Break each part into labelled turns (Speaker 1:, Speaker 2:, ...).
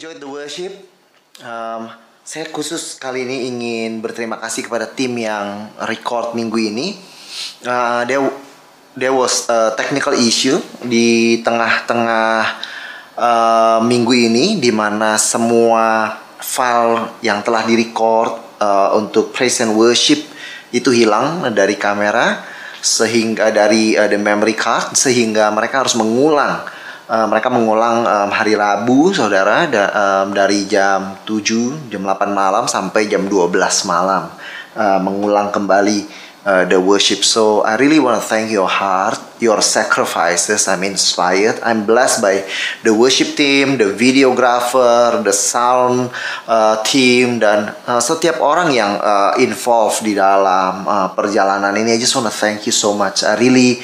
Speaker 1: Enjoyed the worship. Um, saya khusus kali ini ingin berterima kasih kepada tim yang record minggu ini. Uh, there, there was a technical issue di tengah-tengah uh, minggu ini, di mana semua file yang telah direcord uh, untuk praise and worship itu hilang dari kamera sehingga dari uh, the memory card sehingga mereka harus mengulang uh, mereka mengulang um, hari Rabu saudara da, um, dari jam 7 jam 8 malam sampai jam 12 malam uh, mengulang kembali uh, the worship. So I really want to thank your heart, your sacrifices. I'm inspired. I'm blessed by the worship team, the videographer, the sound uh, team, dan uh, setiap orang yang uh, involved di dalam uh, perjalanan ini. I just want to thank you so much. I really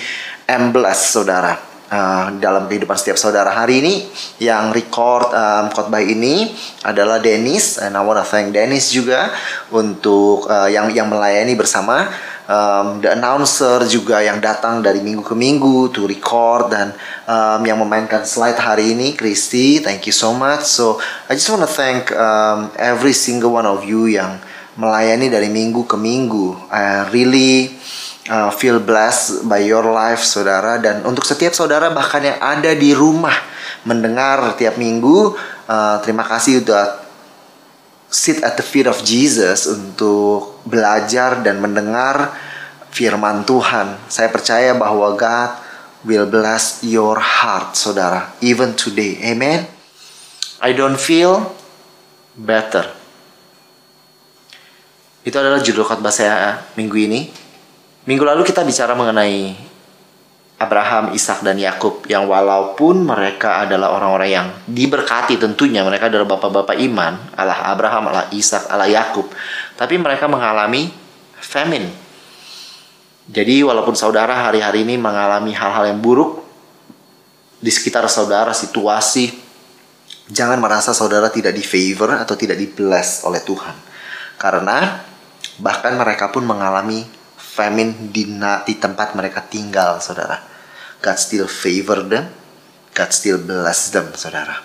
Speaker 1: am blessed, saudara. Uh, dalam kehidupan setiap saudara. Hari ini yang record um, khotbah ini adalah Dennis and I wanna thank Dennis juga untuk uh, yang yang melayani bersama. Um, the announcer juga yang datang dari minggu ke minggu to record dan um, yang memainkan slide hari ini Christy thank you so much. So I just want to thank um, every single one of you yang melayani dari minggu ke minggu. I really uh, feel blessed by your life saudara dan untuk setiap saudara bahkan yang ada di rumah mendengar tiap minggu uh, terima kasih udah sit at the feet of Jesus untuk belajar dan mendengar firman Tuhan. Saya percaya bahwa God will bless your heart, saudara, even today. Amen. I don't feel better. Itu adalah judul khotbah saya minggu ini. Minggu lalu kita bicara mengenai Abraham, Ishak dan Yakub yang walaupun mereka adalah orang-orang yang diberkati tentunya mereka adalah bapak-bapak iman Allah Abraham, Allah Ishak, Allah Yakub tapi mereka mengalami famine. Jadi walaupun saudara hari-hari ini mengalami hal-hal yang buruk di sekitar saudara situasi jangan merasa saudara tidak di favor atau tidak di bless oleh Tuhan. Karena bahkan mereka pun mengalami famine di, di tempat mereka tinggal, saudara. God still favor them. God still bless them, saudara.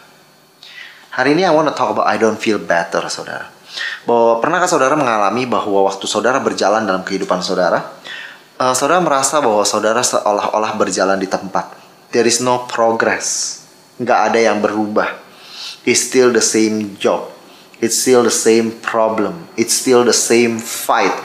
Speaker 1: Hari ini I want to talk about I don't feel better, saudara. Bahwa pernahkah saudara mengalami bahwa waktu saudara berjalan dalam kehidupan saudara, uh, saudara merasa bahwa saudara seolah-olah berjalan di tempat. There is no progress. Nggak ada yang berubah. It's still the same job. It's still the same problem. It's still the same fight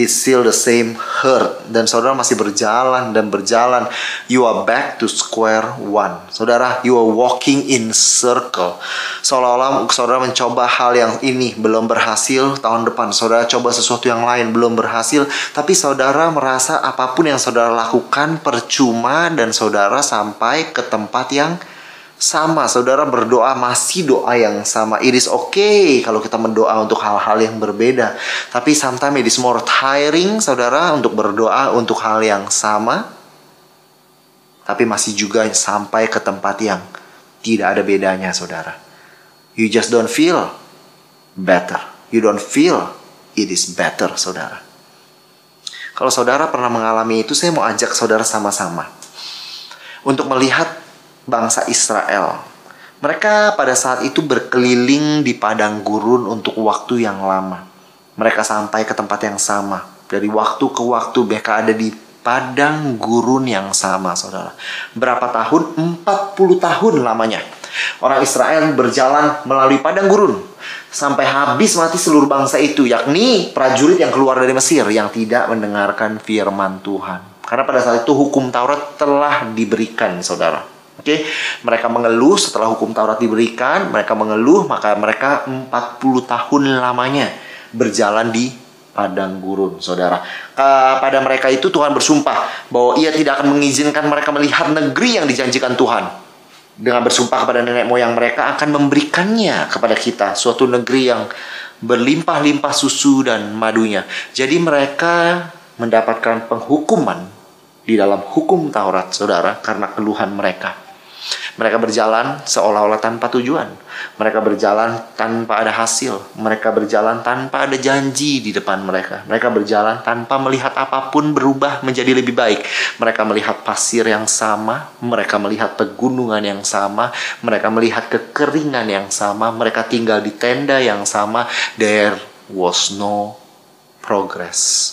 Speaker 1: it's still the same hurt dan saudara masih berjalan dan berjalan. You are back to square one. Saudara you are walking in circle. Seolah-olah saudara mencoba hal yang ini belum berhasil tahun depan. Saudara coba sesuatu yang lain belum berhasil. Tapi saudara merasa apa pun yang saudara lakukan percuma dan saudara sampai ke tempat yang sama saudara berdoa masih doa yang sama. It is okay kalau kita mendoa untuk hal-hal yang berbeda. Tapi sometimes it is more tiring saudara untuk berdoa untuk hal yang sama. Tapi masih juga sampai ke tempat yang tidak ada bedanya saudara. You just don't feel better. You don't feel it is better saudara. Kalau saudara pernah mengalami itu saya mau ajak saudara sama-sama untuk melihat bangsa Israel. Mereka pada saat itu berkeliling di padang gurun untuk waktu yang lama. Mereka sampai ke tempat yang sama. Dari waktu ke waktu mereka ada di padang gurun yang sama, saudara. Berapa tahun? 40 tahun lamanya. Orang Israel berjalan melalui padang gurun sampai habis mati seluruh bangsa itu, yakni prajurit yang keluar dari Mesir yang tidak mendengarkan firman Tuhan. Karena pada saat itu hukum Taurat telah diberikan, saudara. Oke, okay? mereka mengeluh setelah hukum Taurat diberikan, mereka mengeluh maka mereka 40 tahun lamanya berjalan di padang gurun, saudara. Pada mereka itu Tuhan bersumpah bahwa Ia tidak akan mengizinkan mereka melihat negeri yang dijanjikan Tuhan. dengan bersumpah kepada nenek moyang mereka akan memberikannya kepada kita suatu negeri yang berlimpah-limpah susu dan madunya. Jadi mereka mendapatkan penghukuman di dalam hukum Taurat, saudara, karena keluhan mereka. Mereka berjalan seolah-olah tanpa tujuan. Mereka berjalan tanpa ada hasil. Mereka berjalan tanpa ada janji di depan mereka. Mereka berjalan tanpa melihat apa pun berubah menjadi lebih baik. Mereka melihat pasir yang sama. Mereka melihat pegunungan yang sama. Mereka melihat kekeringan yang sama. Mereka tinggal di tenda yang sama. There was no progress.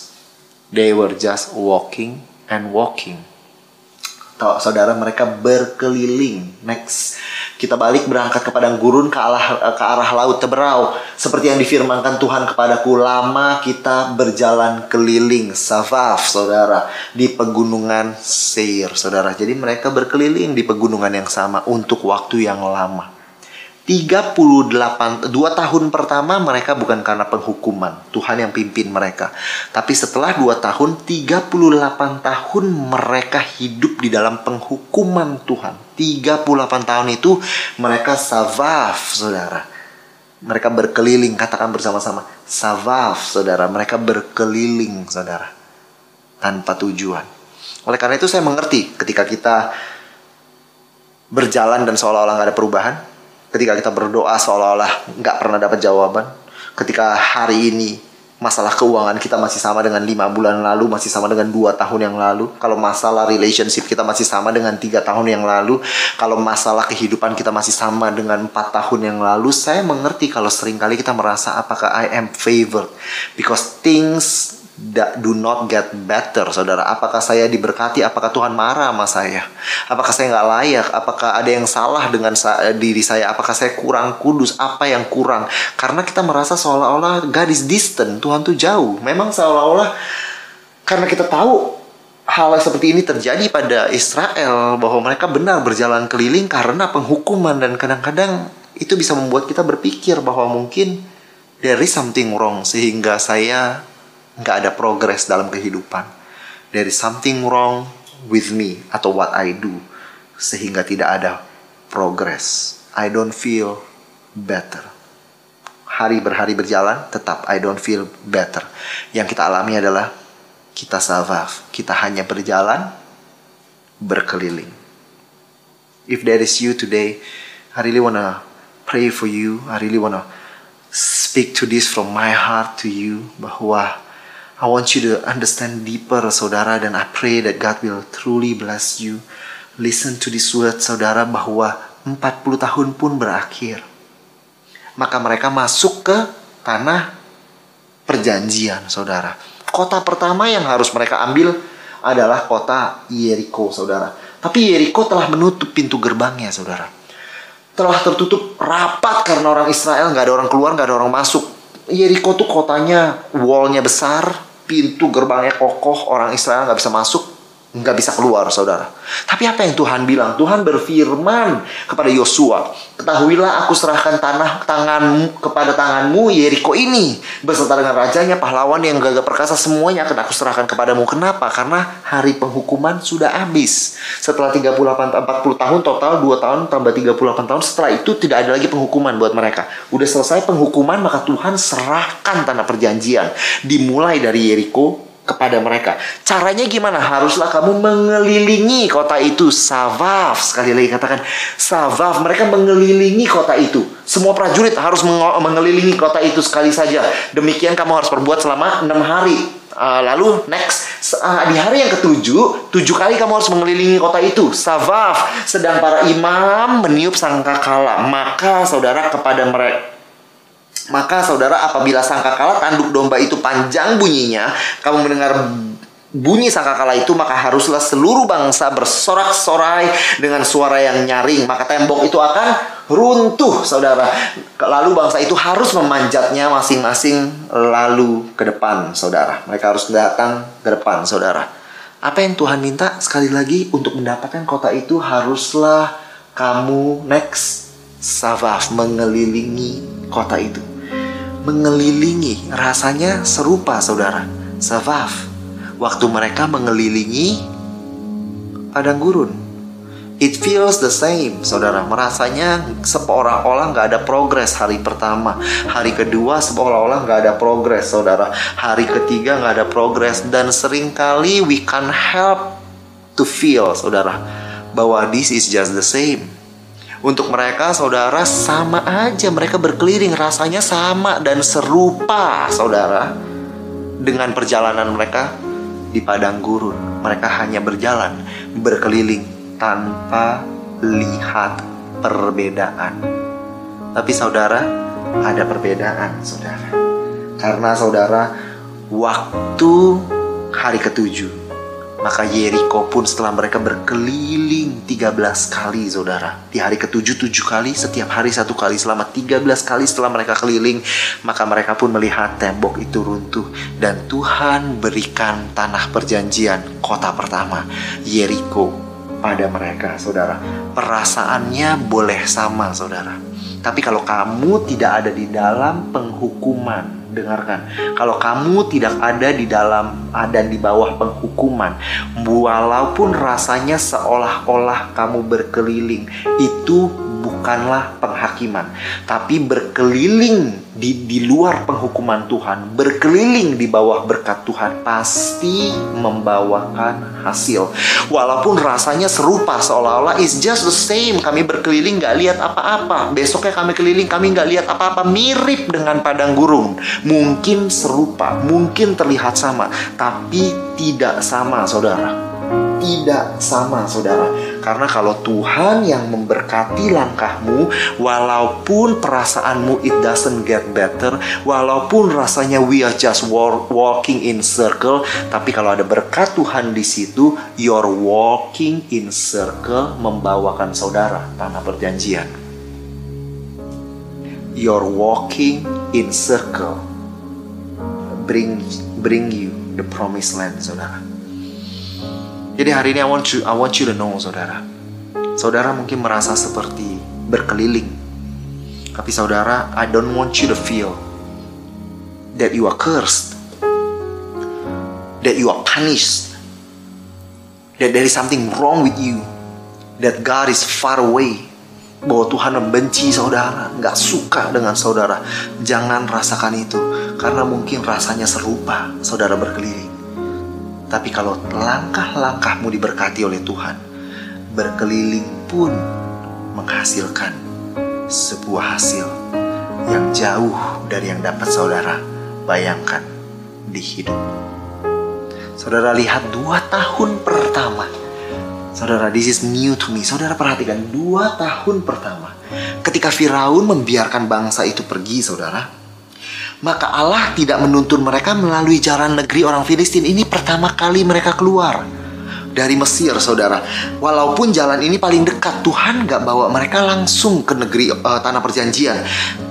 Speaker 1: They were just walking and walking saudara mereka berkeliling. Next, kita balik berangkat ke padang gurun ke arah ke arah laut Teberau. Seperti yang difirmankan Tuhan kepadaku, lama kita berjalan keliling Savaf, saudara, di pegunungan Seir, saudara. Jadi mereka berkeliling di pegunungan yang sama untuk waktu yang lama. 38 dua tahun pertama mereka bukan karena penghukuman Tuhan yang pimpin mereka. Tapi setelah dua tahun 38 tahun mereka hidup di dalam penghukuman Tuhan. 38 tahun itu mereka savaf saudara. Mereka berkeliling katakan bersama-sama savaf saudara. Mereka berkeliling saudara tanpa tujuan. Oleh karena itu saya mengerti ketika kita berjalan dan seolah-olah nggak ada perubahan ketika kita berdoa seolah-olah nggak pernah dapat jawaban. Ketika hari ini masalah keuangan kita masih sama dengan lima bulan lalu masih sama dengan dua tahun yang lalu. Kalau masalah relationship kita masih sama dengan tiga tahun yang lalu. Kalau masalah kehidupan kita masih sama dengan empat tahun yang lalu. Saya mengerti kalau sering kali kita merasa apakah I am favored. Because things do not get better, saudara. Apakah saya diberkati? Apakah Tuhan marah sama saya? Apakah saya nggak layak? Apakah ada yang salah dengan diri saya? Apakah saya kurang kudus? Apa yang kurang? Karena kita merasa seolah-olah God is distant, Tuhan tuh jauh. Memang seolah-olah karena kita tahu hal seperti ini terjadi pada Israel bahwa mereka benar berjalan keliling karena penghukuman dan kadang-kadang itu bisa membuat kita berpikir bahwa mungkin there is something wrong sehingga saya nggak ada progres dalam kehidupan. There is something wrong with me atau what I do sehingga tidak ada progres. I don't feel better. Hari berhari berjalan, tetap I don't feel better. Yang kita alami adalah kita savaf, kita hanya berjalan berkeliling. If there is you today, I really wanna pray for you. I really wanna speak to this from my heart to you bahwa I want you to understand deeper, saudara, dan I pray that God will truly bless you. Listen to this word, saudara, bahwa 40 tahun pun berakhir. Maka mereka masuk ke tanah perjanjian, saudara. Kota pertama yang harus mereka ambil adalah kota Jericho, saudara. Tapi Jericho telah menutup pintu gerbangnya, saudara. Telah tertutup rapat karena orang Israel nggak ada orang keluar, nggak ada orang masuk. Jericho tuh kotanya wallnya besar, pintu gerbangnya kokoh, orang Israel nggak bisa masuk, nggak bisa keluar, saudara. Tapi apa yang Tuhan bilang? Tuhan berfirman kepada Yosua, ketahuilah aku serahkan tanah tanganmu kepada tanganmu Yeriko ini beserta dengan rajanya, pahlawan yang gagah perkasa semuanya akan aku serahkan kepadamu. Kenapa? Karena hari penghukuman sudah habis. Setelah 38 40 tahun total 2 tahun tambah 38 tahun setelah itu tidak ada lagi penghukuman buat mereka. Udah selesai penghukuman maka Tuhan serahkan tanah perjanjian dimulai dari Yeriko kepada mereka. Caranya gimana? Haruslah kamu mengelilingi kota itu. Savaf. Sekali lagi katakan Savaf. Mereka mengelilingi kota itu. Semua prajurit harus mengelilingi kota itu sekali saja. Demikian kamu harus perbuat selama enam hari. Uh, lalu next uh, di hari yang ketujuh tujuh kali kamu harus mengelilingi kota itu savaf sedang para imam meniup sangkakala maka saudara kepada mereka maka saudara apabila sangkakala tanduk domba itu panjang bunyinya, kamu mendengar bunyi sangkakala itu maka haruslah seluruh bangsa bersorak-sorai dengan suara yang nyaring. Maka tembok itu akan runtuh saudara. Lalu bangsa itu harus memanjatnya masing-masing lalu ke depan saudara. Mereka harus datang ke depan saudara. Apa yang Tuhan minta sekali lagi untuk mendapatkan kota itu haruslah kamu next Savaf mengelilingi kota itu mengelilingi. Rasanya serupa, saudara. Savaf. Waktu mereka mengelilingi padang gurun. It feels the same, saudara. Merasanya seolah-olah nggak ada progres hari pertama, hari kedua seolah-olah nggak ada progres, saudara. Hari ketiga nggak ada progres dan sering kali we can help to feel, saudara, bahwa this is just the same. Untuk mereka, saudara, sama aja. Mereka berkeliling, rasanya sama dan serupa, saudara, dengan perjalanan mereka di padang gurun. Mereka hanya berjalan, berkeliling, tanpa lihat perbedaan. Tapi saudara, ada perbedaan, saudara. Karena saudara, waktu hari ketujuh, maka Yeriko pun setelah mereka berkeliling 13 kali saudara Di hari ketujuh tujuh kali Setiap hari satu kali selama 13 kali setelah mereka keliling Maka mereka pun melihat tembok itu runtuh Dan Tuhan berikan tanah perjanjian kota pertama Yeriko pada mereka, saudara. Perasaannya boleh sama, saudara. Tapi kalau kamu tidak ada di dalam penghukuman, dengarkan. Kalau kamu tidak ada di dalam ada di bawah penghukuman, walaupun rasanya seolah-olah kamu berkeliling, itu bukanlah penghakiman, tapi berkeliling di, di luar penghukuman Tuhan, berkeliling di bawah berkat Tuhan, pasti membawakan hasil. Walaupun rasanya serupa, seolah-olah is just the same. Kami berkeliling gak lihat apa-apa. Besoknya kami keliling, kami gak lihat apa-apa. Mirip dengan padang gurun. Mungkin serupa, mungkin terlihat sama, tapi tidak sama, saudara tidak sama saudara. Karena kalau Tuhan yang memberkati langkahmu Walaupun perasaanmu it doesn't get better Walaupun rasanya we are just walking in circle Tapi kalau ada berkat Tuhan di situ You're walking in circle membawakan saudara tanah perjanjian. You're walking in circle Bring, bring you the promised land saudara jadi hari ini I want you, I want you to know, saudara. Saudara mungkin merasa seperti berkeliling. Tapi saudara, I don't want you to feel that you are cursed. That you are punished. That there is something wrong with you. That God is far away. Bahwa Tuhan membenci saudara, nggak suka dengan saudara. Jangan rasakan itu, karena mungkin rasanya serupa saudara berkeliling. Tapi kalau langkah-langkahmu diberkati oleh Tuhan, berkeliling pun menghasilkan sebuah hasil yang jauh dari yang dapat saudara bayangkan di hidup. Saudara lihat dua tahun pertama. Saudara, this is new to me. Saudara perhatikan dua tahun pertama. Ketika Firaun membiarkan bangsa itu pergi, saudara, maka Allah tidak menuntun mereka melalui jalan negeri orang Filistin. Ini pertama kali mereka keluar dari Mesir, saudara. Walaupun jalan ini paling dekat, Tuhan gak bawa mereka langsung ke negeri uh, tanah perjanjian.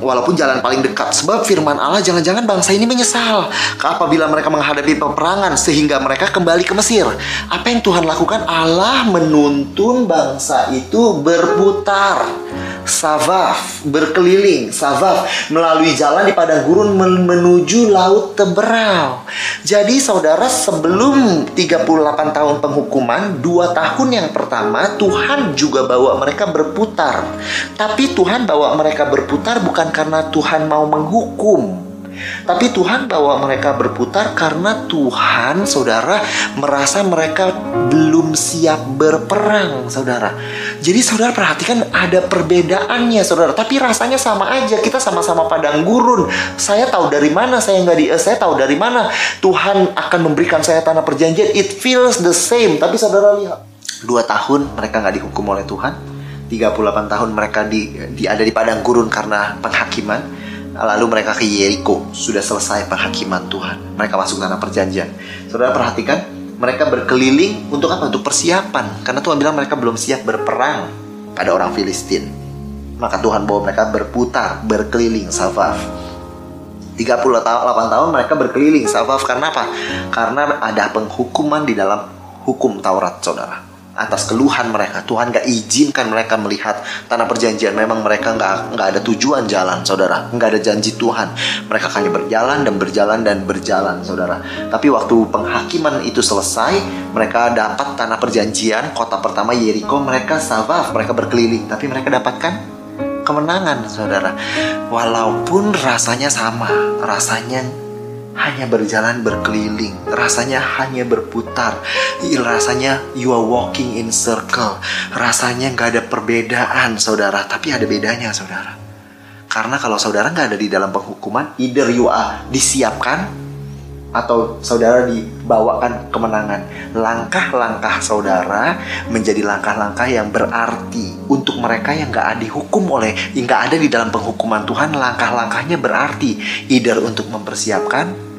Speaker 1: Walaupun jalan paling dekat, sebab firman Allah jangan-jangan bangsa ini menyesal apabila mereka menghadapi peperangan sehingga mereka kembali ke Mesir. Apa yang Tuhan lakukan? Allah menuntun bangsa itu berputar Savaf berkeliling Savaf melalui jalan di padang gurun menuju laut Teberau. Jadi saudara sebelum 38 tahun dua tahun yang pertama Tuhan juga bawa mereka berputar. Tapi Tuhan bawa mereka berputar bukan karena Tuhan mau menghukum, tapi Tuhan bawa mereka berputar karena Tuhan, saudara, merasa mereka belum siap berperang, saudara. Jadi saudara perhatikan ada perbedaannya, saudara. Tapi rasanya sama aja. Kita sama-sama padang gurun. Saya tahu dari mana saya nggak di. Eh, saya tahu dari mana Tuhan akan memberikan saya tanah perjanjian. It feels the same. Tapi saudara lihat, dua tahun mereka nggak dihukum oleh Tuhan. 38 tahun mereka di, di ada di padang gurun karena penghakiman Lalu mereka ke Yeriko, sudah selesai penghakiman Tuhan. Mereka masuk tanah perjanjian. Saudara perhatikan, mereka berkeliling untuk apa? Untuk persiapan. Karena Tuhan bilang mereka belum siap berperang pada orang Filistin. Maka Tuhan bawa mereka berputar, berkeliling Safaf. 38 tahun mereka berkeliling Safaf karena apa? Karena ada penghukuman di dalam hukum Taurat, saudara atas keluhan mereka. Tuhan gak izinkan mereka melihat tanah perjanjian. Memang mereka gak, nggak ada tujuan jalan, saudara. Nggak ada janji Tuhan. Mereka hanya berjalan dan berjalan dan berjalan, saudara. Tapi waktu penghakiman itu selesai, mereka dapat tanah perjanjian, kota pertama Yeriko. Mereka savaf, mereka berkeliling. Tapi mereka dapatkan kemenangan, saudara. Walaupun rasanya sama, rasanya hanya berjalan berkeliling, rasanya hanya berputar, rasanya you are walking in circle, rasanya nggak ada perbedaan, saudara. Tapi ada bedanya, saudara. Karena kalau saudara nggak ada di dalam penghukuman, either you are disiapkan atau saudara dibawakan kemenangan. Langkah-langkah saudara menjadi langkah-langkah yang berarti untuk mereka yang gak dihukum oleh, yang gak ada di dalam penghukuman Tuhan. Langkah-langkahnya berarti either untuk mempersiapkan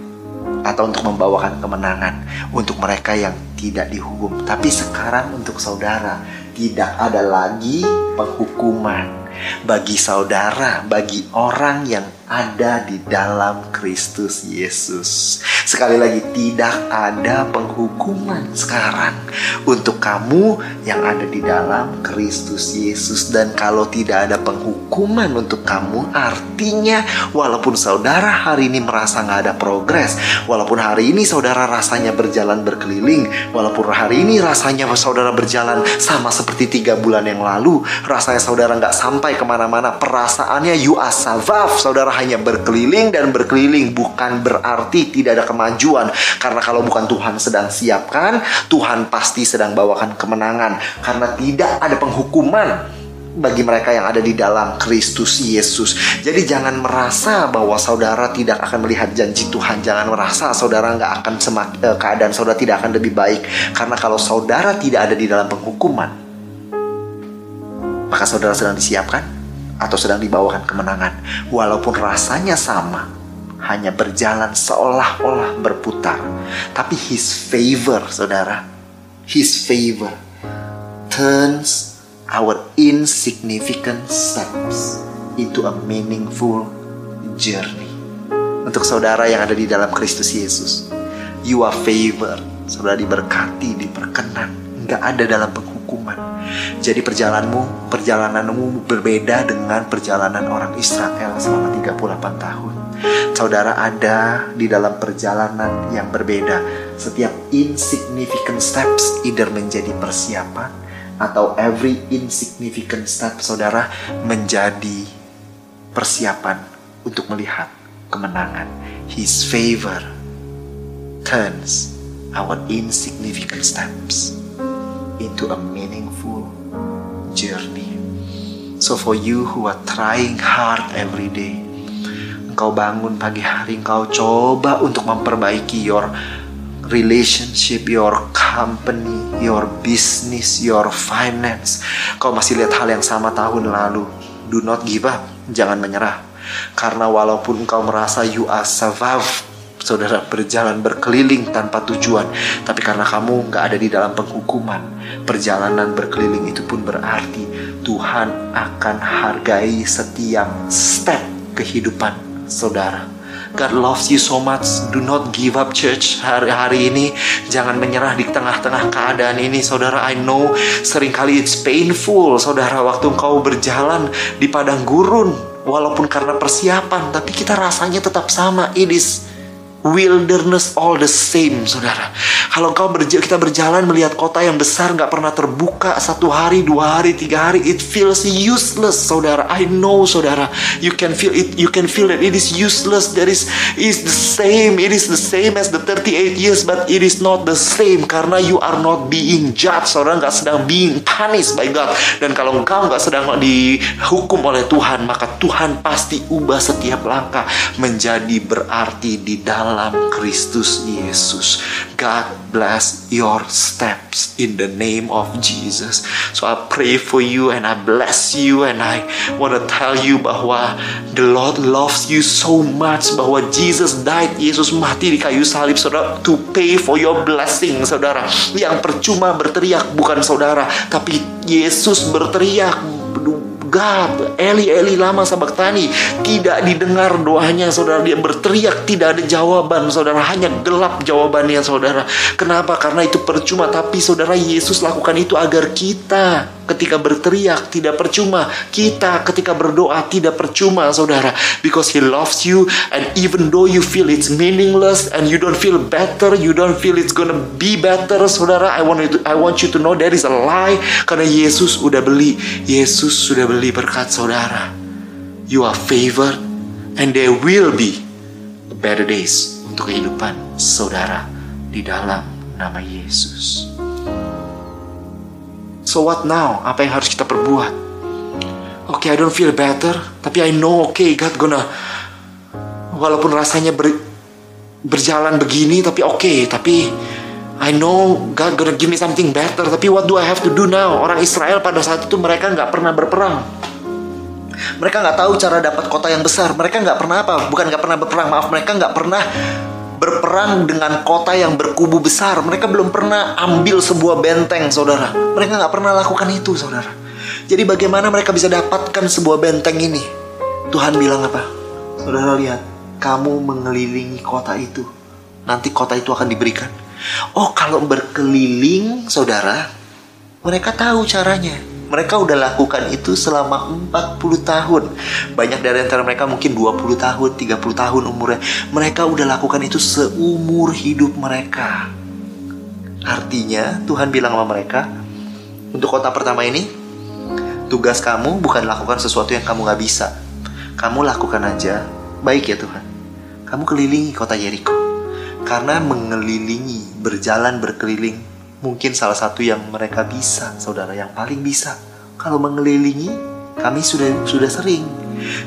Speaker 1: atau untuk membawakan kemenangan untuk mereka yang tidak dihukum. Tapi sekarang untuk saudara tidak ada lagi penghukuman bagi saudara, bagi orang yang ada di dalam Kristus Yesus. Sekali lagi, tidak ada penghukuman sekarang untuk kamu yang ada di dalam Kristus Yesus, dan kalau tidak ada penghukuman untuk kamu, artinya walaupun saudara hari ini merasa nggak ada progres, walaupun hari ini saudara rasanya berjalan berkeliling, walaupun hari ini rasanya saudara berjalan sama seperti tiga bulan yang lalu, rasanya saudara nggak sampai ke mana-mana, perasaannya you are saudara hanya berkeliling dan berkeliling bukan berarti tidak ada kemajuan karena kalau bukan Tuhan sedang siapkan Tuhan pasti sedang bawakan kemenangan karena tidak ada penghukuman bagi mereka yang ada di dalam Kristus Yesus. Jadi jangan merasa bahwa saudara tidak akan melihat janji Tuhan. Jangan merasa saudara nggak akan semak, eh, keadaan saudara tidak akan lebih baik. Karena kalau saudara tidak ada di dalam penghukuman, maka saudara sedang disiapkan atau sedang dibawakan kemenangan. Walaupun rasanya sama, hanya berjalan seolah-olah berputar. Tapi his favor, saudara, his favor turns our insignificant steps into a meaningful journey. Untuk saudara yang ada di dalam Kristus Yesus, you are favored, saudara diberkati, diperkenan, nggak ada dalam penghukuman jadi perjalananmu, perjalananmu berbeda dengan perjalanan orang Israel selama 38 tahun. Saudara ada di dalam perjalanan yang berbeda. Setiap insignificant steps either menjadi persiapan atau every insignificant step saudara menjadi persiapan untuk melihat kemenangan. His favor turns our insignificant steps into a meaningful journey. So for you who are trying hard every day, engkau bangun pagi hari, engkau coba untuk memperbaiki your relationship, your company, your business, your finance. Kau masih lihat hal yang sama tahun lalu. Do not give up, jangan menyerah. Karena walaupun kau merasa you are survive saudara berjalan berkeliling tanpa tujuan tapi karena kamu nggak ada di dalam penghukuman perjalanan berkeliling itu pun berarti Tuhan akan hargai setiap step kehidupan saudara God loves you so much. Do not give up church hari-hari ini. Jangan menyerah di tengah-tengah keadaan ini. Saudara, I know sering kali it's painful. Saudara, waktu engkau berjalan di padang gurun. Walaupun karena persiapan. Tapi kita rasanya tetap sama. It is wilderness all the same, saudara. Kalau kau berja kita berjalan melihat kota yang besar nggak pernah terbuka satu hari, dua hari, tiga hari, it feels useless, saudara. I know, saudara. You can feel it. You can feel that it is useless. That is is the same. It is the same as the 38 years, but it is not the same karena you are not being judged, saudara nggak sedang being punished by God. Dan kalau engkau nggak sedang dihukum oleh Tuhan, maka Tuhan pasti ubah setiap langkah menjadi berarti di dalam dalam Kristus Yesus. God bless your steps in the name of Jesus. So I pray for you and I bless you and I want to tell you bahwa the Lord loves you so much bahwa Jesus died, Yesus mati di kayu salib saudara to pay for your blessing saudara. Yang percuma berteriak bukan saudara, tapi Yesus berteriak God, Eli Eli lama sabaktani. Tidak didengar doanya saudara. Dia berteriak tidak ada jawaban saudara. Hanya gelap jawabannya saudara. Kenapa? Karena itu percuma. Tapi saudara Yesus lakukan itu agar kita ketika berteriak tidak percuma. Kita ketika berdoa tidak percuma, saudara. Because He loves you and even though you feel it's meaningless and you don't feel better, you don't feel it's gonna be better, saudara. I want you to, I want you to know there is a lie karena Yesus udah beli. Yesus sudah beli berkat saudara. You are favored and there will be better days untuk kehidupan saudara di dalam nama Yesus. So what now? Apa yang harus kita perbuat? Oke, okay, I don't feel better, tapi I know okay, God gonna walaupun rasanya ber, berjalan begini tapi oke, okay, tapi I know God gonna give me something better, tapi what do I have to do now? Orang Israel pada saat itu mereka nggak pernah berperang. Mereka nggak tahu cara dapat kota yang besar. Mereka nggak pernah apa? Bukan nggak pernah berperang, maaf. Mereka nggak pernah berperang dengan kota yang berkubu besar. Mereka belum pernah ambil sebuah benteng, saudara. Mereka nggak pernah lakukan itu, saudara. Jadi bagaimana mereka bisa dapatkan sebuah benteng ini? Tuhan bilang apa? Saudara lihat, kamu mengelilingi kota itu. Nanti kota itu akan diberikan. Oh, kalau berkeliling, saudara, mereka tahu caranya mereka udah lakukan itu selama 40 tahun. Banyak dari antara mereka mungkin 20 tahun, 30 tahun umurnya. Mereka udah lakukan itu seumur hidup mereka. Artinya Tuhan bilang sama mereka, untuk kota pertama ini, tugas kamu bukan lakukan sesuatu yang kamu gak bisa. Kamu lakukan aja, baik ya Tuhan. Kamu kelilingi kota Yeriko. Karena mengelilingi, berjalan berkeliling mungkin salah satu yang mereka bisa, saudara yang paling bisa. Kalau mengelilingi, kami sudah sudah sering.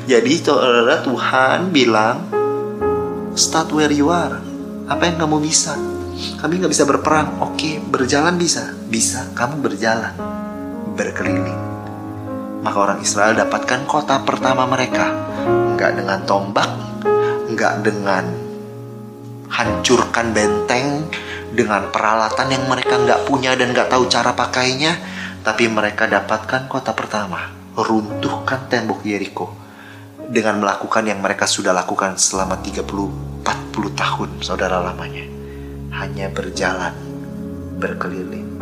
Speaker 1: Jadi saudara Tuhan bilang, start where you are. Apa yang kamu bisa? Kami nggak bisa berperang. Oke, berjalan bisa. Bisa, kamu berjalan. Berkeliling. Maka orang Israel dapatkan kota pertama mereka. Nggak dengan tombak, nggak dengan hancurkan benteng, dengan peralatan yang mereka nggak punya dan nggak tahu cara pakainya, tapi mereka dapatkan kota pertama, runtuhkan tembok Yeriko dengan melakukan yang mereka sudah lakukan selama 30-40 tahun, saudara lamanya. Hanya berjalan, berkeliling.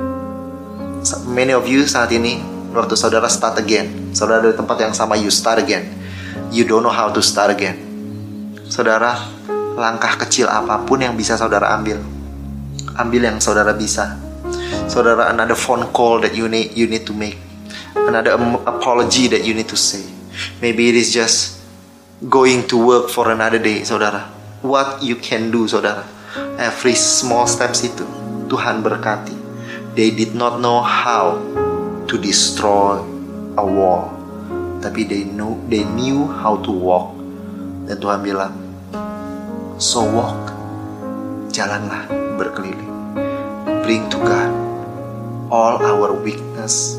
Speaker 1: Many of you saat ini, waktu saudara start again, saudara dari tempat yang sama, you start again. You don't know how to start again. Saudara, langkah kecil apa pun yang bisa saudara ambil, ambil yang saudara bisa. Saudara another phone call that you need you need to make. Another apology that you need to say. Maybe it is just going to work for another day saudara. What you can do saudara. Every small steps itu Tuhan berkati. They did not know how to destroy a wall. Tapi they know they knew how to walk. Dan Tuhan bilang so walk jalanlah berkeliling. Bring to God all our weakness,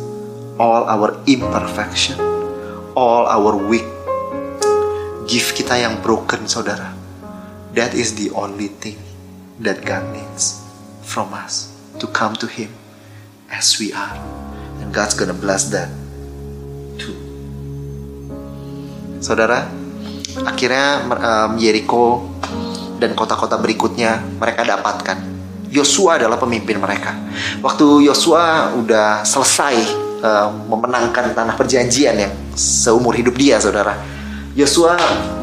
Speaker 1: all our imperfection, all our weak. Give kita yang broken, saudara. That is the only thing that God needs from us to come to Him as we are. And God's gonna bless that too. Saudara, akhirnya um, Jericho dan kota-kota berikutnya mereka dapatkan. Yosua adalah pemimpin mereka. Waktu Yosua udah selesai uh, memenangkan tanah perjanjian yang seumur hidup dia, saudara. Yosua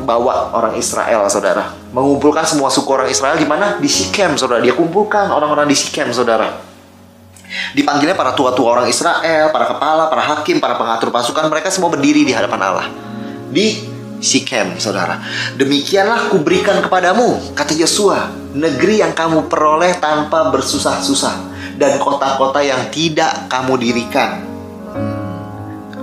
Speaker 1: bawa orang Israel, saudara, mengumpulkan semua suku orang Israel di mana? Di Sikem, saudara. Dia kumpulkan orang-orang di Sikem, saudara. Dipanggilnya para tua-tua orang Israel, para kepala, para hakim, para pengatur pasukan, mereka semua berdiri di hadapan Allah. Di Sikem, saudara. Demikianlah kuberikan kepadamu, kata Yosua, negeri yang kamu peroleh tanpa bersusah-susah dan kota-kota yang tidak kamu dirikan.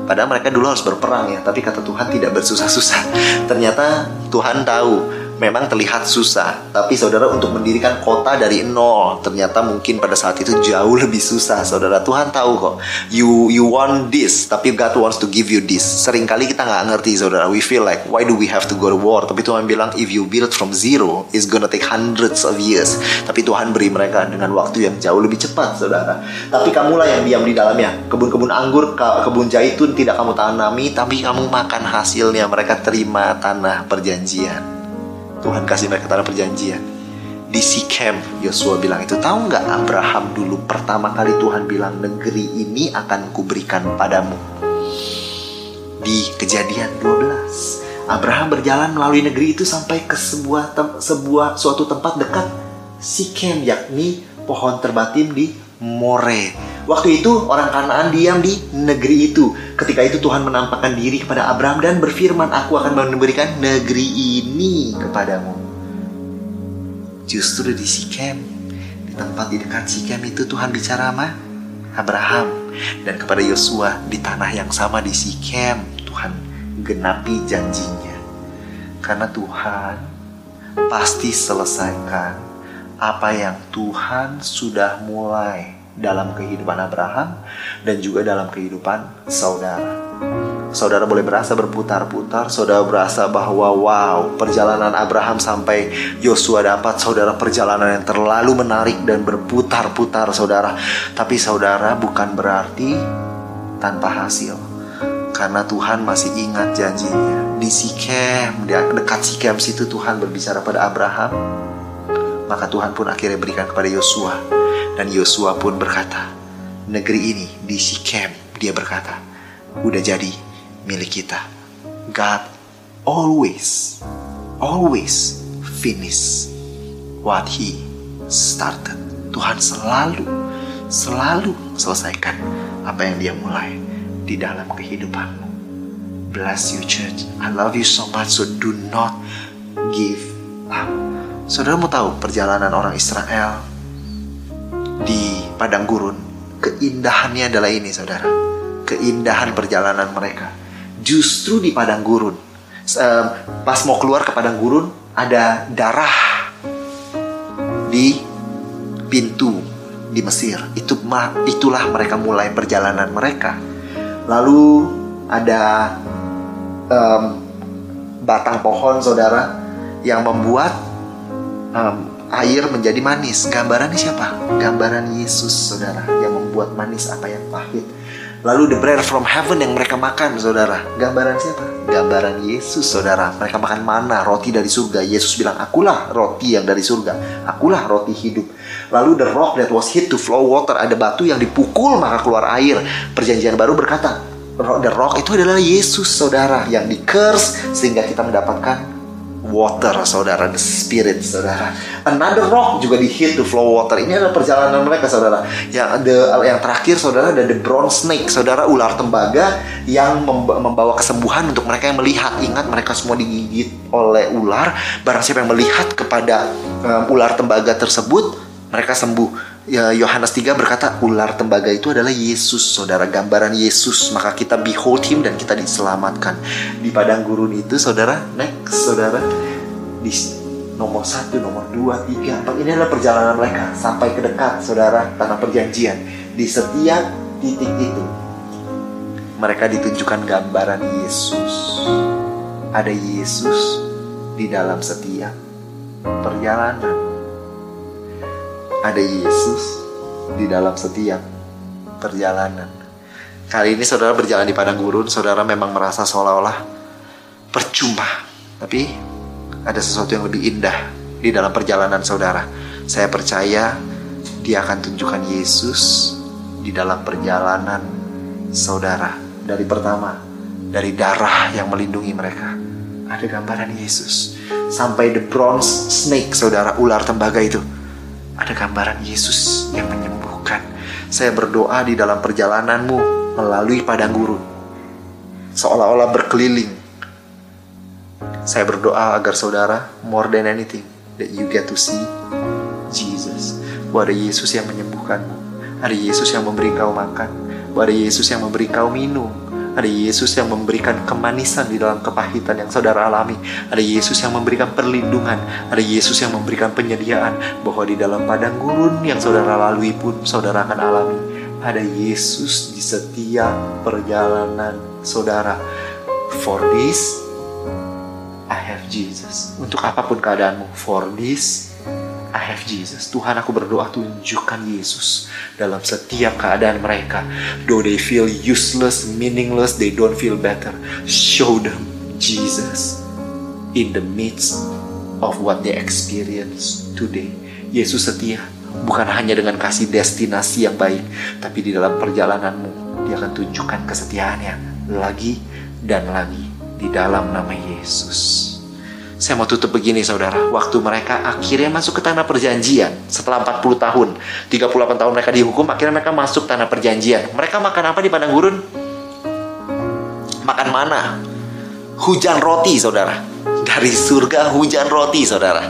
Speaker 1: Padahal mereka dulu harus berperang ya, tapi kata Tuhan tidak bersusah-susah. Ternyata Tuhan tahu memang terlihat susah, tapi saudara untuk mendirikan kota dari nol ternyata mungkin pada saat itu jauh lebih susah. Saudara Tuhan tahu kok, you you want this, tapi God wants to give you this. Seringkali kita nggak ngerti, saudara. We feel like why do we have to go to war? Tapi Tuhan bilang if you build from zero, it's gonna take hundreds of years. Tapi Tuhan beri mereka dengan waktu yang jauh lebih cepat, saudara. Tapi kamulah yang diam di dalamnya. Kebun-kebun anggur, kebun zaitun tidak kamu tanami, tapi kamu makan hasilnya. Mereka terima tanah perjanjian. Tuhan kasih mereka tanah perjanjian. Di Sikem, Yosua bilang itu. Tahu nggak Abraham dulu pertama kali Tuhan bilang negeri ini akan kuberikan padamu. Di kejadian 12. Abraham berjalan melalui negeri itu sampai ke sebuah sebuah suatu tempat dekat Sikem yakni pohon terbatim di More. Waktu itu orang Kanaan diam di negeri itu. Ketika itu Tuhan menampakkan diri kepada Abraham dan berfirman, "Aku akan memberikan negeri ini kepadamu." Justru di Sikem, di tempat di dekat Sikem itu Tuhan bicara sama Abraham dan kepada Yosua di tanah yang sama di Sikem, Tuhan genapi janjinya. Karena Tuhan pasti selesaikan apa yang Tuhan sudah mulai dalam kehidupan Abraham dan juga dalam kehidupan saudara. Saudara boleh berasa berputar-putar, saudara berasa bahwa wow, perjalanan Abraham sampai Yosua dapat saudara perjalanan yang terlalu menarik dan berputar-putar saudara. Tapi saudara bukan berarti tanpa hasil. Karena Tuhan masih ingat janjinya. Di Sikem, dekat Sikem situ Tuhan berbicara pada Abraham. Maka Tuhan pun akhirnya berikan kepada Yosua dan Yosua pun berkata, negeri ini di Sikem, dia berkata, udah jadi milik kita. God always, always finish what he started. Tuhan selalu, selalu selesaikan apa yang dia mulai di dalam kehidupanmu. Bless you church. I love you so much so do not give up. Saudara mau tahu perjalanan orang Israel di padang gurun, keindahannya adalah ini, saudara. Keindahan perjalanan mereka. Justru di padang gurun, pas mau keluar ke padang gurun, ada darah di pintu di Mesir. Itu itulah mereka mulai perjalanan mereka. Lalu ada um, batang pohon, saudara, yang membuat um, air menjadi manis. Gambaran siapa? Gambaran Yesus, saudara, yang membuat manis apa yang pahit. Lalu the bread from heaven yang mereka makan, saudara. Gambaran siapa? Gambaran Yesus, saudara. Mereka makan mana? Roti dari surga. Yesus bilang, akulah roti yang dari surga. Akulah roti hidup. Lalu the rock that was hit to flow water. Ada batu yang dipukul maka keluar air. Perjanjian baru berkata, the rock itu adalah Yesus, saudara. Yang di curse sehingga kita mendapatkan water saudara the spirit saudara. Another rock juga di hit the flow water. Ini adalah perjalanan mereka saudara. Yang the, yang terakhir saudara ada the bronze snake saudara ular tembaga yang membawa kesembuhan untuk mereka yang melihat. Ingat mereka semua digigit oleh ular. Barang siapa yang melihat kepada um, ular tembaga tersebut mereka sembuh ya Yohanes 3 berkata ular tembaga itu adalah Yesus saudara gambaran Yesus. Maka kita behold him dan kita diselamatkan. Di padang gurun itu saudara next saudara. Di nomor satu nomor dua tiga empat ini adalah perjalanan mereka sampai ke dekat saudara tanah perjanjian. Di setiap titik itu mereka ditunjukkan gambaran Yesus. Ada Yesus di dalam setiap perjalanan ada Yesus di dalam setiap perjalanan. Kali ini saudara berjalan di padang gurun, saudara memang merasa seolah-olah percuma. Tapi ada sesuatu yang lebih indah di dalam perjalanan saudara. Saya percaya dia akan tunjukkan Yesus di dalam perjalanan saudara. Dari pertama, dari darah yang melindungi mereka. Ada gambaran Yesus. Sampai the bronze snake, saudara, ular tembaga itu ada gambaran Yesus yang menyembuhkan. Saya berdoa di dalam perjalananmu melalui padang gurun. Seolah-olah berkeliling. Saya berdoa agar saudara, more than anything, that you get to see Jesus. Bahwa ada Yesus yang menyembuhkanmu. Ada Yesus yang memberi kau makan. Bahwa ada Yesus yang memberi kau minum. Ada Yesus yang memberikan kemanisan di dalam kepahitan yang saudara alami. Ada Yesus yang memberikan perlindungan. Ada Yesus yang memberikan penyediaan bahwa di dalam padang gurun yang saudara lalui pun saudara akan alami. Ada Yesus di setiap perjalanan saudara. For this, I have Jesus. Untuk apa pun keadaanmu, for this, I have Jesus. Tuhan aku berdoa tunjukkan Yesus dalam setiap keadaan mereka. Though they feel useless, meaningless, they don't feel better. Show them Jesus in the midst of what they experience today. Yesus setia bukan hanya dengan kasih destinasi yang baik, tapi di dalam perjalananmu dia akan tunjukkan kesetiaannya lagi dan lagi di dalam nama Yesus. Saya mau tutup begini saudara, waktu mereka akhirnya masuk ke tanah perjanjian setelah 40 tahun, 38 tahun mereka dihukum, akhirnya mereka masuk tanah perjanjian. Mereka makan apa di padang gurun? Makan mana? Hujan roti saudara. Dari surga hujan roti saudara.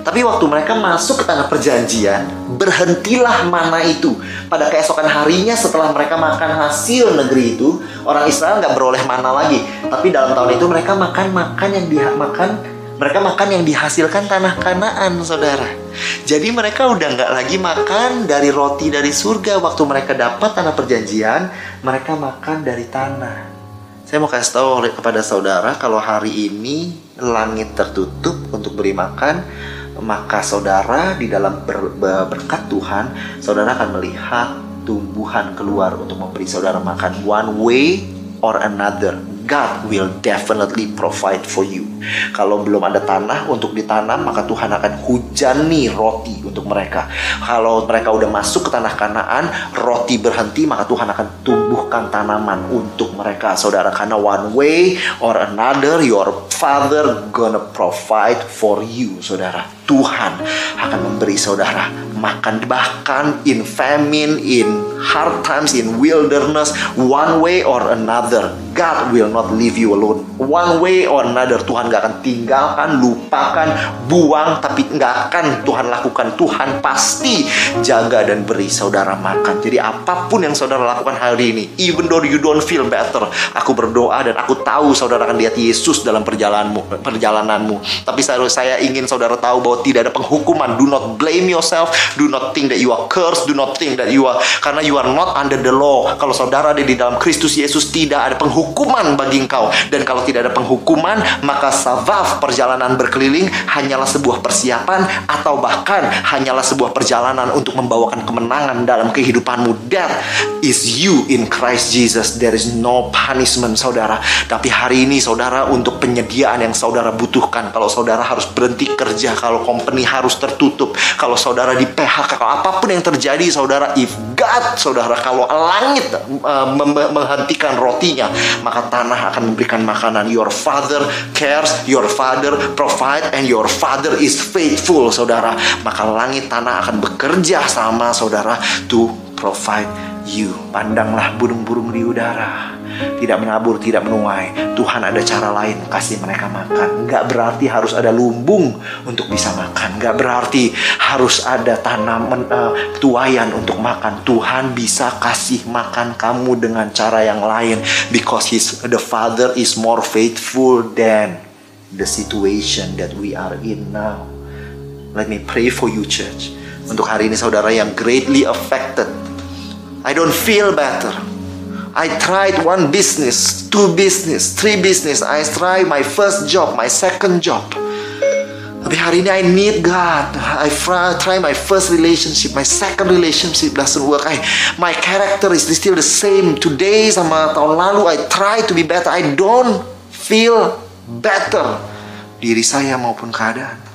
Speaker 1: Tapi waktu mereka masuk ke tanah perjanjian, berhentilah mana itu. Pada keesokan harinya setelah mereka makan hasil negeri itu, orang Israel nggak beroleh mana lagi. Tapi dalam tahun itu mereka makan makan yang dia makan mereka makan yang dihasilkan tanah kanaan, saudara. Jadi mereka udah nggak lagi makan dari roti dari surga. Waktu mereka dapat tanah perjanjian, mereka makan dari tanah. Saya mau kasih tahu kepada saudara kalau hari ini langit tertutup untuk beri makan, maka saudara di dalam ber, ber, berkat Tuhan, saudara akan melihat tumbuhan keluar untuk memberi saudara makan one way or another God will definitely provide for you. Kalau belum ada tanah untuk ditanam, maka Tuhan akan hujani roti untuk mereka. Kalau mereka udah masuk ke tanah Kanaan, roti berhenti, maka Tuhan akan tumbuhkan tanaman untuk mereka, saudara. Karena one way or another, your Father gonna provide for you, saudara. Tuhan akan memberi saudara makan bahkan in famine, in hard times, in wilderness, one way or another. God will not leave you alone. One way or another Tuhan gak akan tinggalkan, lupakan, buang, tapi gak akan Tuhan lakukan. Tuhan pasti jaga dan beri saudara makan. Jadi apa pun yang saudara lakukan hari ini, even though you don't feel better, aku berdoa dan aku tahu saudara akan lihat Yesus dalam perjalananmu, perjalananmu. Tapi saya ingin saudara tahu bahwa tidak ada penghukuman. Do not blame yourself. Do not think that you are cursed. Do not think that you are karena you are not under the law. Kalau saudara ada di dalam Kristus Yesus tidak ada penghukuman bagi engkau. Dan kalau tidak ada penghukuman, maka savaf perjalanan berkeliling hanyalah sebuah persiapan atau bahkan hanyalah sebuah perjalanan untuk membawakan kemenangan dalam kehidupanmu. That is you in Christ Jesus. There is no punishment, saudara. Tapi hari ini saudara untuk penyediaan yang saudara butuhkan. Kalau saudara harus berhenti kerja, kalau company harus tertutup, kalau saudara di PHK, kalau apa pun yang terjadi, saudara, if God, saudara, kalau langit uh, menghentikan rotinya, maka tanah akan memberikan makanan. Your father cares, your father provide, and your father is faithful, saudara. Maka langit tanah akan bekerja sama saudara to provide you. Pandanglah burung-burung di udara tidak menabur, tidak menuai. Tuhan ada cara lain kasih mereka makan. Nggak berarti harus ada lumbung untuk bisa makan. Nggak berarti harus ada tanaman uh, tuayan untuk makan. Tuhan bisa kasih makan kamu dengan cara yang lain because his the Father is more faithful than the situation that we are in now. Let me pray for you church. Untuk hari ini saudara yang greatly affected. I don't feel better. I tried one business, two business, three business. I tried my first job, my second job. Tapi hari ini I need God. I try my first relationship, my second relationship doesn't work. I, my character is still the same. Today sama tahun lalu I try to be better. I don't feel better. Diri saya maupun keadaan.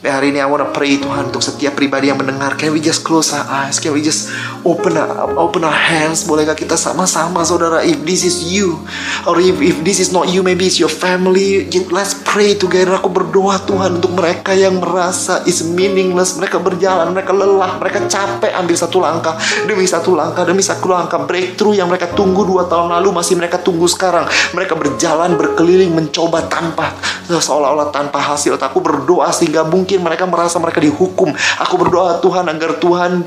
Speaker 1: Dan hari ini I wanna pray Tuhan untuk setiap pribadi yang mendengar. Can we just close our eyes? Can we just open our, open our hands? Bolehkah kita sama-sama saudara? If this is you, or if, if this is not you, maybe it's your family. Let's pray together. Aku berdoa Tuhan untuk mereka yang merasa is meaningless. Mereka berjalan, mereka lelah, mereka capek ambil satu langkah demi satu langkah demi satu langkah breakthrough yang mereka tunggu dua tahun lalu masih mereka tunggu sekarang. Mereka berjalan berkeliling mencoba tanpa seolah-olah tanpa hasil. Aku berdoa sehingga mungkin mereka merasa mereka dihukum. Aku berdoa Tuhan agar Tuhan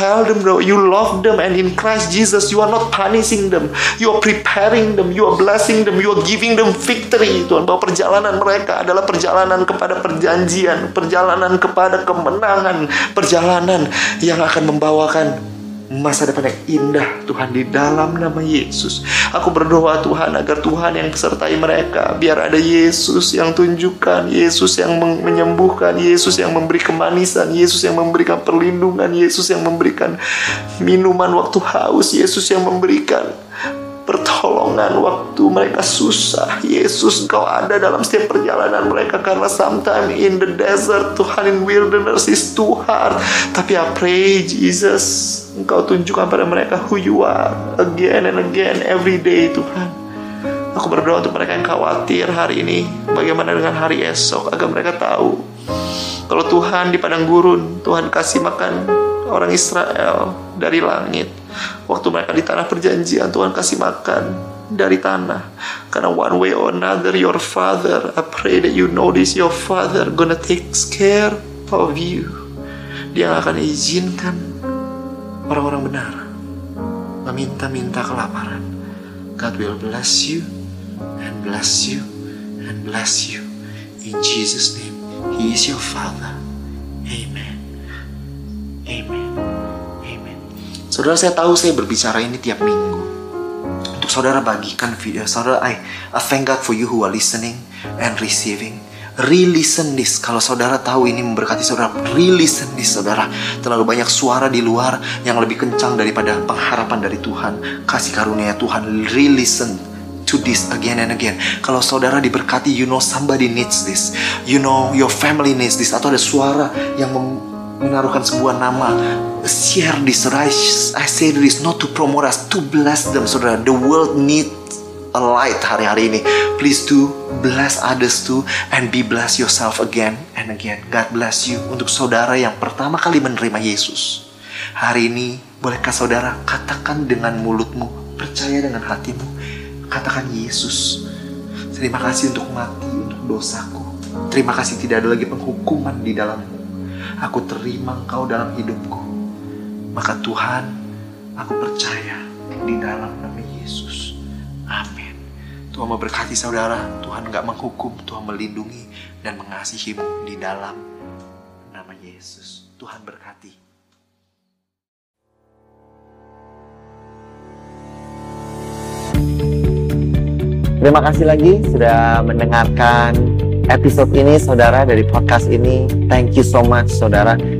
Speaker 1: tell them that you love them and in Christ Jesus you are not punishing them. You are preparing them, you are blessing them, you are giving them victory. Tuhan bahwa perjalanan mereka adalah perjalanan kepada perjanjian, perjalanan kepada kemenangan, perjalanan yang akan membawakan masa depan yang indah Tuhan di dalam nama Yesus. Aku berdoa Tuhan agar Tuhan yang sertai mereka biar ada Yesus yang tunjukkan, Yesus yang menyembuhkan, Yesus yang memberi kemanisan, Yesus yang memberikan perlindungan, Yesus yang memberikan minuman waktu haus, Yesus yang memberikan pertolongan waktu mereka susah. Yesus, Engkau ada dalam setiap perjalanan mereka karena sometimes in the desert, Tuhan in wilderness is too hard. Tapi I pray Jesus, Engkau tunjukkan pada mereka who you are again and again every day Tuhan. Aku berdoa untuk mereka yang khawatir hari ini, bagaimana dengan hari esok agar mereka tahu kalau Tuhan di padang gurun, Tuhan kasih makan orang Israel dari langit Waktu mereka di tanah perjanjian, Tuhan kasih makan dari tanah. Karena one way or another, your father, I pray that you know this, your father gonna take care of you. Dia akan izinkan orang-orang benar meminta-minta kelaparan. God will bless you and bless you and bless you. In Jesus' name, He is your Father. Amen. Amen. Saudara saya tahu saya berbicara ini tiap minggu. Untuk saudara bagikan video. Saudara, I, I thank God for you who are listening and receiving. Re-listen this. Kalau saudara tahu ini memberkati saudara, re-listen this saudara. Terlalu banyak suara di luar yang lebih kencang daripada pengharapan dari Tuhan. Kasih karunia Tuhan, re-listen to this again and again. Kalau saudara diberkati, you know somebody needs this. You know your family needs this. Atau ada suara yang menaruhkan sebuah nama share this I, I say this not to promote us to bless them saudara. The world need a light hari-hari ini. Please do bless others too and be bless yourself again and again. God bless you. Untuk saudara yang pertama kali menerima Yesus hari ini bolehkah saudara katakan dengan mulutmu percaya dengan hatimu katakan Yesus terima kasih untuk mati untuk dosaku. Terima kasih tidak ada lagi penghukuman di dalammu. Aku terima engkau dalam hidupku maka Tuhan, aku percaya di dalam nama Yesus. Amin. Tuhan memberkati saudara, Tuhan gak menghukum, Tuhan melindungi dan mengasihimu di dalam nama Yesus. Tuhan berkati.
Speaker 2: Terima kasih lagi sudah mendengarkan episode ini saudara dari podcast ini. Thank you so much saudara.